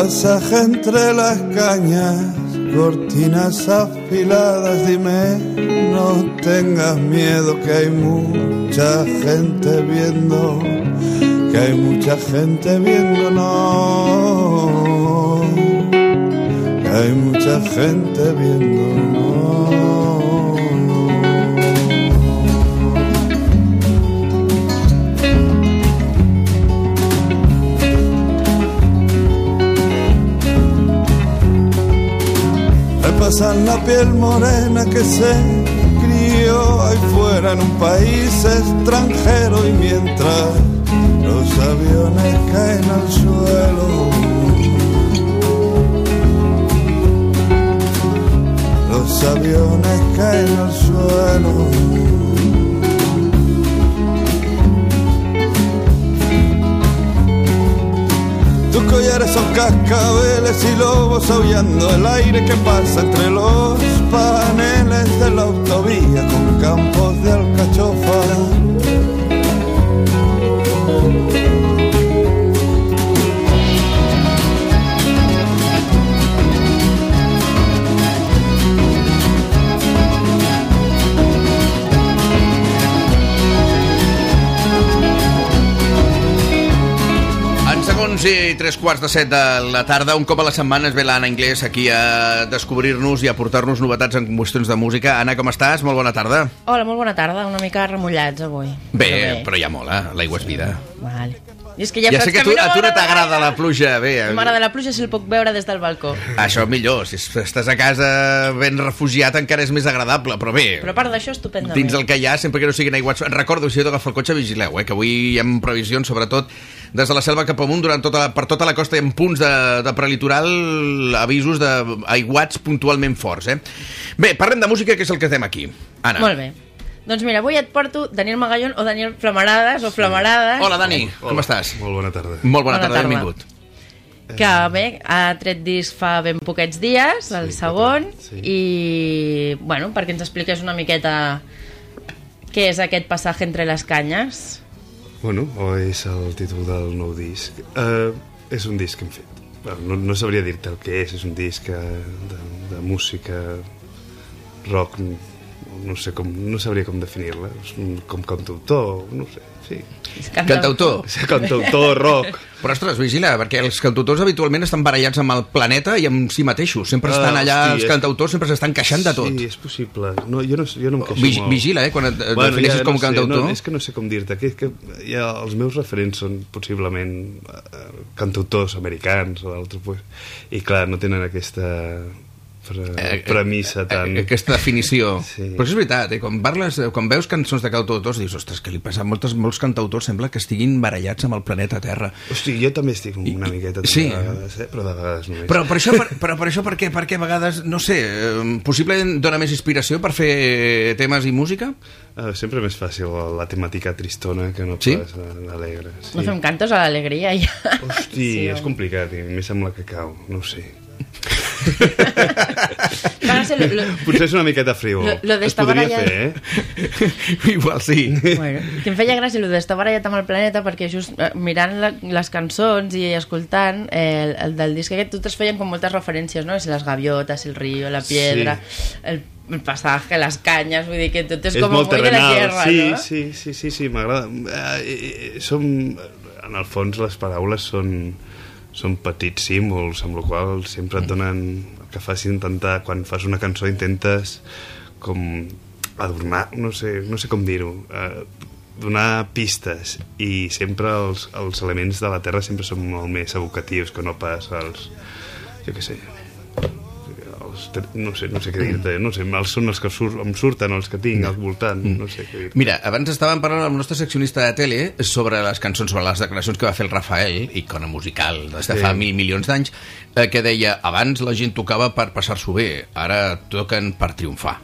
Pasaje entre las cañas, cortinas afiladas, dime, no tengas miedo que hay mucha gente viendo, que hay mucha gente viendo, no, que hay mucha gente viendo, pasan la piel morena que se crió ahí fuera en un país extranjero y mientras los aviones caen al suelo. Los aviones caen al suelo. Cascabeles y lobos aullando el aire que pasa entre los paneles de la autovía con campos de alcachofa. Segons i tres quarts de set de la tarda, un cop a la setmana es ve l'Anna Inglés aquí a descobrir-nos i a portar-nos novetats en qüestions de música. Anna, com estàs? Molt bona tarda. Hola, molt bona tarda. Una mica remullats avui. Bé, però, bé. però ja mola, l'aigua és vida. Vale. I és que ja, ja sé que tu, a tu no t'agrada la pluja. Bé, M'agrada la pluja si el puc veure des del balcó. Això millor. Si estàs a casa ben refugiat encara és més agradable, però bé. Però a part d'això, estupendament. Dins el que hi ha, sempre que no siguin aiguats... Recordo, si heu d'agafar el cotxe, vigileu, eh, que avui hi ha previsions, sobretot des de la selva cap amunt, durant tota la, per tota la costa i en punts de, de prelitoral, avisos d'aiguats puntualment forts. Eh? Bé, parlem de música, que és el que fem aquí. Anna. Molt bé. Doncs mira, avui et porto Daniel Magallón o Daniel Flamarades o Flamarades. Hola, Dani, Hola. com estàs? Molt bona tarda. Molt bona, bona tarda, tarda. benvingut. Que bé, ha tret disc fa ben poquets dies, el sí, segon, sí. i bueno, perquè ens expliques una miqueta què és aquest passatge entre les canyes. Bueno, o és el títol del nou disc. Uh, és un disc que hem fet. Bueno, no, no sabria dir-te el que és, és un disc de, de música rock no sé com, no sabria com definir-la, com cantautor, no sé, sí. Cantautor? Cantautor, rock. Però, ostres, vigila, perquè els cantautors habitualment estan barallats amb el planeta i amb si mateixos. Sempre estan ah, allà, hosti, els cantautors sempre s'estan queixant de tot. Sí, és possible. No, jo, no, jo no em queixo Vig, molt. Vigila, eh, quan et bueno, defineixes ja, com no cantautor. no, és que no sé com dir-te, que, que ja, els meus referents són possiblement uh, cantautors americans o d'altres, pues, i clar, no tenen aquesta pre eh, premissa eh, tan... Aquesta definició. Sí. Però és veritat, eh? quan, parles, quan veus cançons de cantautors dius, ostres, que li passa a moltes, molts cantautors sembla que estiguin barallats amb el planeta Terra. Hosti, jo també estic una I, miqueta sí. de vegades, eh? però de vegades només. Però per això, per, però per això per què? Perquè a vegades, no sé, possiblement dona més inspiració per fer temes i música? Uh, sempre més fàcil la temàtica tristona que no sí? pas l'alegre. Sí. No fem cantos a l'alegria, ja. Hosti, sí, és complicat, i més amb la que cau, no lo, lo, Potser és una miqueta friu. Lo, lo es podria barallat... fer, eh? Igual sí. Bueno, que em feia gràcia el d'estar barallat amb el planeta perquè just eh, mirant la, les cançons i escoltant eh, el, el del disc aquest totes feien com moltes referències, no? Si les gaviotes, el riu, la piedra, sí. el el passatge, les canyes, vull dir que tot és, és com molt terrenal. de la tierra, sí, no? Sí, sí, sí, sí m'agrada. Eh, eh, som, en el fons les paraules són són petits símbols, amb la qual sempre et mm. donen el que fas intentar, quan fas una cançó intentes com adornar, no sé, no sé com dir-ho, eh, donar pistes i sempre els, els elements de la Terra sempre són molt més evocatius que no pas els, jo què sé, no sé, no sé què dir-te, no sé, els són els que sur, em surten, els que tinc al voltant, no sé què dir-te. Mira, abans estàvem parlant amb el nostre seccionista de tele sobre les cançons, sobre les declaracions que va fer el Rafael, icona musical des de sí. fa mil milions d'anys, eh, que deia, abans la gent tocava per passar-s'ho bé, ara toquen per triomfar.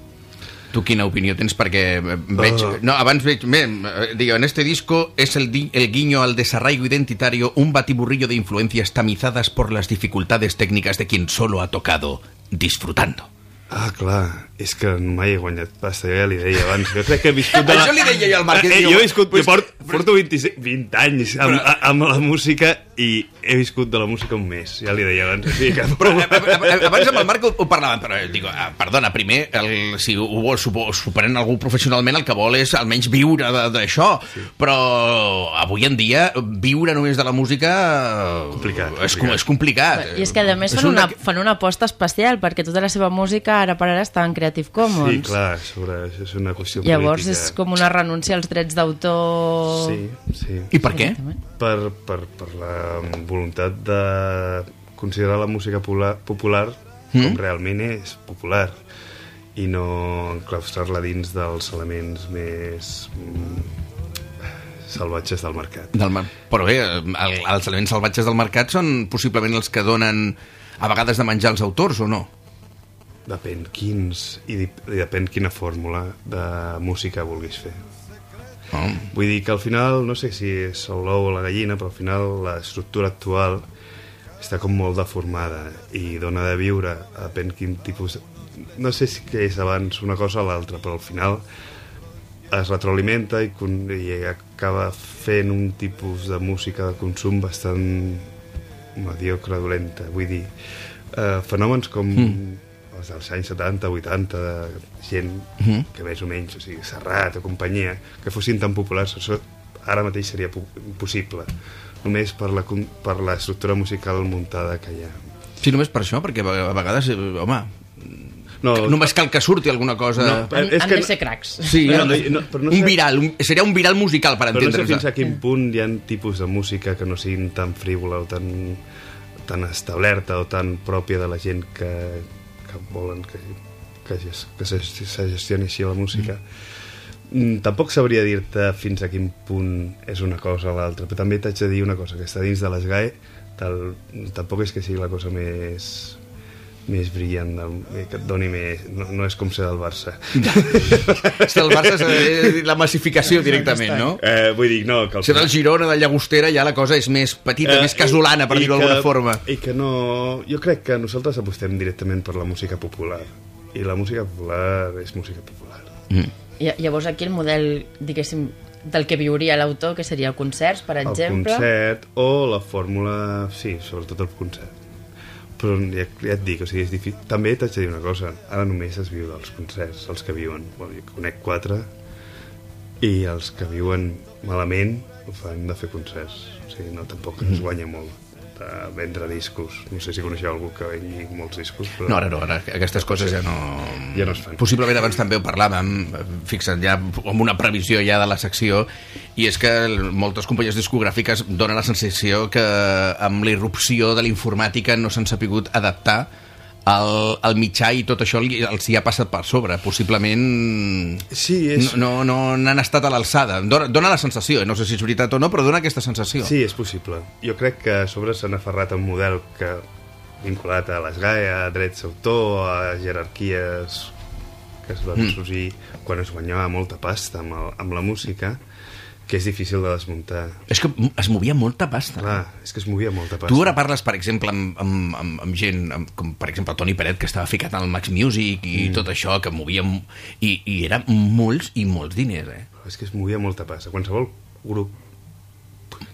Tu quina opinió tens? Perquè eh, veig... Uh. No, abans veig... Bé, eh, digo, en este disco es el, di, el guiño al desarraigo identitario, un batiburrillo de influencias tamizadas por las dificultades técnicas de quien solo ha tocado disfrutando. Ah, clar, és que mai he guanyat pasta, jo ja li deia abans. Jo crec que he viscut... De la... Això li deia jo al Marc, Eh, jo he viscut, pues- jo porto, porto 25, 20 anys amb, Però- amb la música i he viscut de la música un mes, ja li deia abans. O sigui que... Però a- a- a- abans amb el Marc ho, ho parlàvem, però eh, dic, ah, perdona, primer, el, si ho vol supo- superant algú professionalment, el que vol és almenys viure de- d'això, sí. però avui en dia viure només de la música eh, Complicat, és, complicat. és complicat. I és que a més És fan una, una- fan una aposta especial perquè tota la seva música ara per ara està en Creative Commons. Sí, clar, sobre, això és una qüestió Llavors política. és com una renúncia als drets d'autor... Sí, sí. I per què? Per, per, per la voluntat de considerar la música popular, popular Mm. com realment és popular i no enclaustrar-la dins dels elements més mm, salvatges del mercat. Del mar. Però bé, el, els elements salvatges del mercat són possiblement els que donen a vegades de menjar els autors, o no? Depèn quins i, i depèn quina fórmula de música vulguis fer. Oh. Vull dir que al final, no sé si és el l'ou o la gallina, però al final l'estructura actual està com molt deformada i dona de viure, depèn quin tipus... No sé si que és abans una cosa o l'altra, però al final es retroalimenta i, con- i acaba fent un tipus de música de consum bastant mediocre, dolenta. Vull dir, eh, fenòmens com mm. Els dels anys 70, 80, de gent Mhm. que més o menys, o sigui, Serrat o companyia, que fossin tan populars, això ara mateix seria impossible, només per la, per l'estructura musical muntada que hi ha. Sí, només per això, perquè a vegades, eh, home, No, només cal que surti alguna cosa... No, Han, és han que de ser cracs. Sí, No, no, no, però no un sé- viral, un, seria un viral musical, per Però no sé fins a quin punt hi ha tipus de música que no siguin tan frívola o tan, tan establerta o tan pròpia de la gent que, que volen que, que, que se gestioni així la música. Mm. Tampoc sabria dir-te fins a quin punt és una cosa o l'altra, però també t'haig de dir una cosa, que està dins de l'ESGAE, tal, tampoc és que sigui la cosa més més brillant, del, que et doni més... No, no és com ser del Barça. Si el Barça és la massificació directament, no? Eh, vull dir, no, que al Si del Girona, de Llagostera, ja la cosa és més petita, més casolana, per Eh, dir-ho d'alguna forma. I que no... Jo crec que nosaltres apostem directament per la música popular. I la música popular és música popular. Mm. I, llavors aquí el model, diguéssim, del que viuria l'autor, que seria concerts, per El exemple... concert o la fórmula... Sí, sobretot el concert. Però ja, ja et dic, o sigui, és difícil. També t'haig de dir una cosa, ara només es viu dels concerts, els que viuen. Bueno, jo conec quatre i els que viuen malament ho fan de fer concerts. O sigui, no, tampoc es guanya molt de vendre discos. No sé si coneixeu algú que vengui molts discos, però... No, ara no, ara aquestes coses ja no... Ja no es fan. Possiblement abans també ho parlàvem, fixa't, ja amb una previsió ja de la secció, i és que moltes companyies discogràfiques donen la sensació que amb la irrupció de la informàtica no s'han sapigut adaptar al, al mitjà i tot això els hi ha passat per sobre. Possiblement Sí, és... no no no n'han estat a l'alçada. Dona, dona la sensació, eh? no sé si és veritat o no, però dona aquesta sensació. Sí, és possible. Jo crec que a sobre s'han aferrat a un model que vinculat a l'ESGAE, a drets d'autor, a jerarquies que es van Mm. sorgir quan es guanyava molta pasta amb, el, amb la música, que és difícil de desmuntar. És que es movia molta pasta. Clar, és que es movia molta pasta. Tu ara parles, per exemple, amb, amb, amb, amb gent, amb, com per exemple Toni Peret, que estava ficat al Max Music i mm. tot això, que movia... I, I eren molts i molts diners, eh? És que es movia molta pasta. Qualsevol grup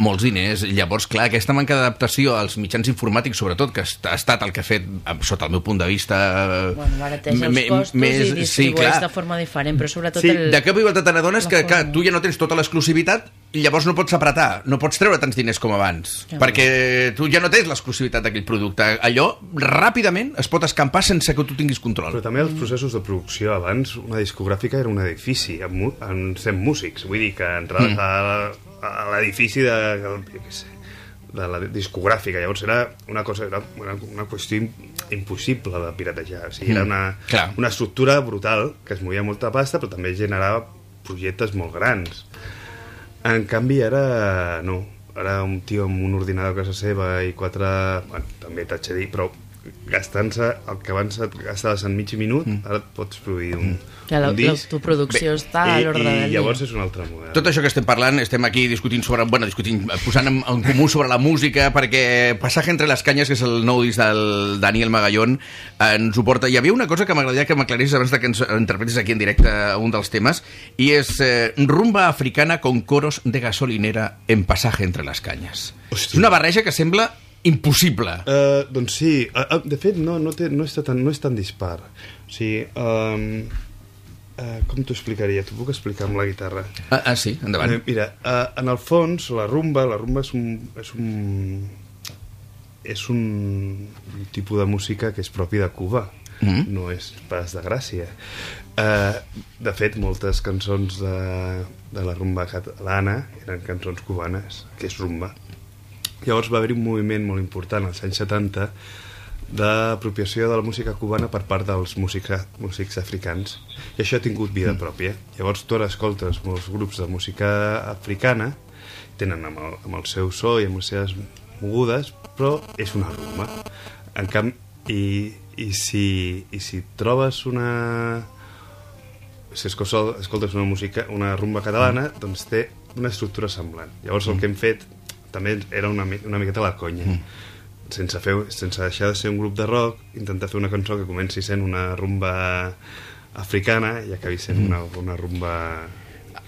Molts diners. Llavors, clar, aquesta manca d'adaptació als mitjans informàtics, sobretot, que ha estat el que ha fet, sota el meu punt de vista... Bueno, barateja els costos més- i distribueix clar. de forma diferent, però sobretot Sí, el... De cop i volta te n'adones que, que forma. tu ja no tens tota l'exclusivitat llavors no pots apretar, no pots treure tants diners com abans, Ja. perquè tu ja no tens l'exclusivitat d'aquell producte. Allò ràpidament es pot escampar sense que tu tinguis control. Però també els processos de producció. Abans una discogràfica era un edifici amb, amb 100 músics. Vull dir que entraves mm. a, a l'edifici de, jo què sé, de la discogràfica. Llavors era una cosa, era una, una qüestió im- impossible de piratejar. O sigui, era una, Clar. una estructura brutal que es movia molta pasta però també generava projectes molt grans. En canvi ara no. Ara un tio amb un ordinador a casa seva i quatre... Bueno, també t'haig de dir, però gastant-se el que abans et gastaves en mig minut, mm. ara et pots produir un, Que la, un la, disc. tu producció està a I, l'ordre del I dia. llavors és un altre model. Tot això que estem parlant, estem aquí discutint sobre... Bueno, discutint, posant en, en comú sobre la música, perquè Passaje entre les canyes, que és el nou disc del Daniel Magallón, ens ho porta. Hi havia una cosa que m'agradaria que m'aclarissis abans de que ens interpretis aquí en directe un dels temes, i és eh, rumba africana con coros de gasolinera en Passaje entre les canyes. Hòstia. És una barreja que sembla impossible. Uh, doncs sí, uh, uh, de fet no, no, té, no, està tan, no és tan dispar o sigui um, uh, com t'ho explicaria? T'ho puc explicar amb la guitarra Ah, ah sí, endavant. Eh, mira, uh, en el fons la rumba, la rumba és un, és un és un, tipus de música que és propi de Cuba Mhm. no és pas de Gràcia uh, de fet moltes cançons de, de la rumba catalana eren cançons cubanes que és rumba Llavors va haver-hi un moviment molt important als anys 70 d'apropiació de la música cubana per part dels música, músics africans. I això ha tingut vida pròpia. Llavors tu ara escoltes molts grups de música africana tenen amb el, amb el seu so i amb les seves mogudes però és una rumba. En camp i, i, si, i si trobes una si escoltes, una música una rumba catalana doncs té una estructura semblant. Llavors el que hem fet també era una, una miqueta la conya sense, fer, sense deixar de ser un grup de rock intentar fer una cançó que comenci sent una rumba africana i acabi sent una, una rumba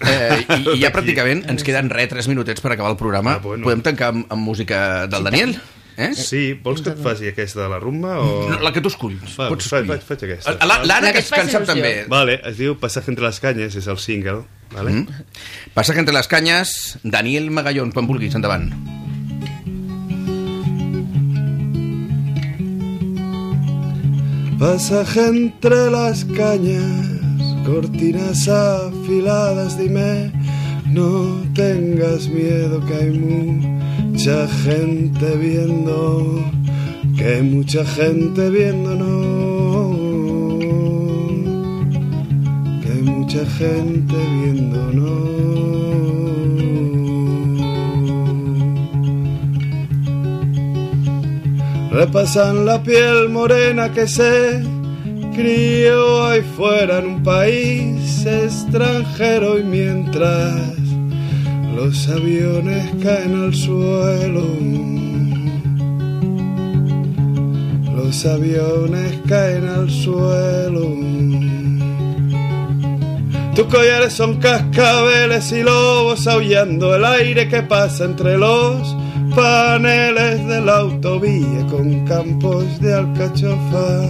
Eh, i, I ja pràcticament ens queden re, tres minutets per acabar el programa. Ah, bueno. Podem tancar amb, amb música del Daniel? Eh? Sí, vols que et faci aquesta de la rumba o... No, La que tu esculls. Va, Pots faig, faig, faig aquesta. La- L'Anna, La que sap il·lusió. també. Vale, es diu Passaje entre les canyes, és el single, vale? Mm. Que entre les canyes, Daniel Magallón, quan vulguis, endavant. Pasaje entre las cañas, cortinas afiladas, dime, no tengas miedo que hay mucha gente viendo, que hay mucha gente viéndonos, mucha gente viéndonos. repasan la piel morena que se crió ahí fuera en un país extranjero y mientras los aviones caen al suelo, los aviones caen al suelo. Tus collares son cascabeles y lobos aullando el aire que pasa entre los paneles de la autovía con campos de alcachofa.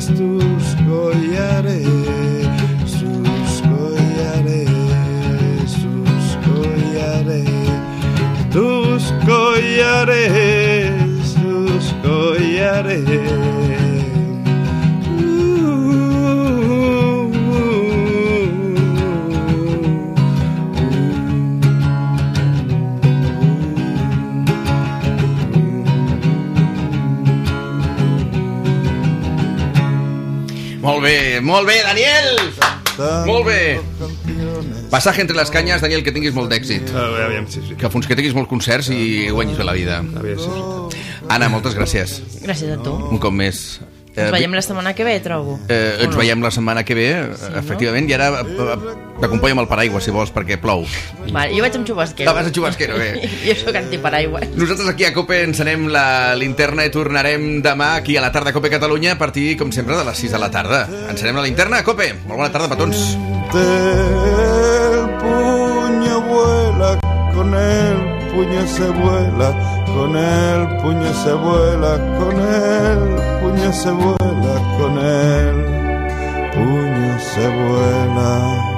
tus collares, sus collares, sus collares, tus collares, tus collares. Molt bé, molt bé, Daniel! Molt bé. Passaje entre les canyes, Daniel, que tinguis molt d'èxit. Que fins que tinguis molts concerts i guanyis bé la vida. A veure si... Anna, moltes gràcies. Gràcies a tu. Un cop més. Ens veiem la setmana que ve, trobo. Eh, ens no? veiem la setmana que ve, sí, no? efectivament, i ara eh, t'acompanyo amb el paraigua, si vols, perquè plou. Vale, jo vaig amb xubasquero. Ah, vas a xubasquero, bé. jo sóc antiparaigua. Nosaltres aquí a Cope encenem la linterna i tornarem demà aquí a la tarda a Cope Catalunya a partir, com sempre, de les 6 de la tarda. Encenem la linterna a Cope. Molt bona tarda, petons. El puño vuela, con el puño se vuela, con el puño se vuela, con el puño se vuela, con el puño se vuela.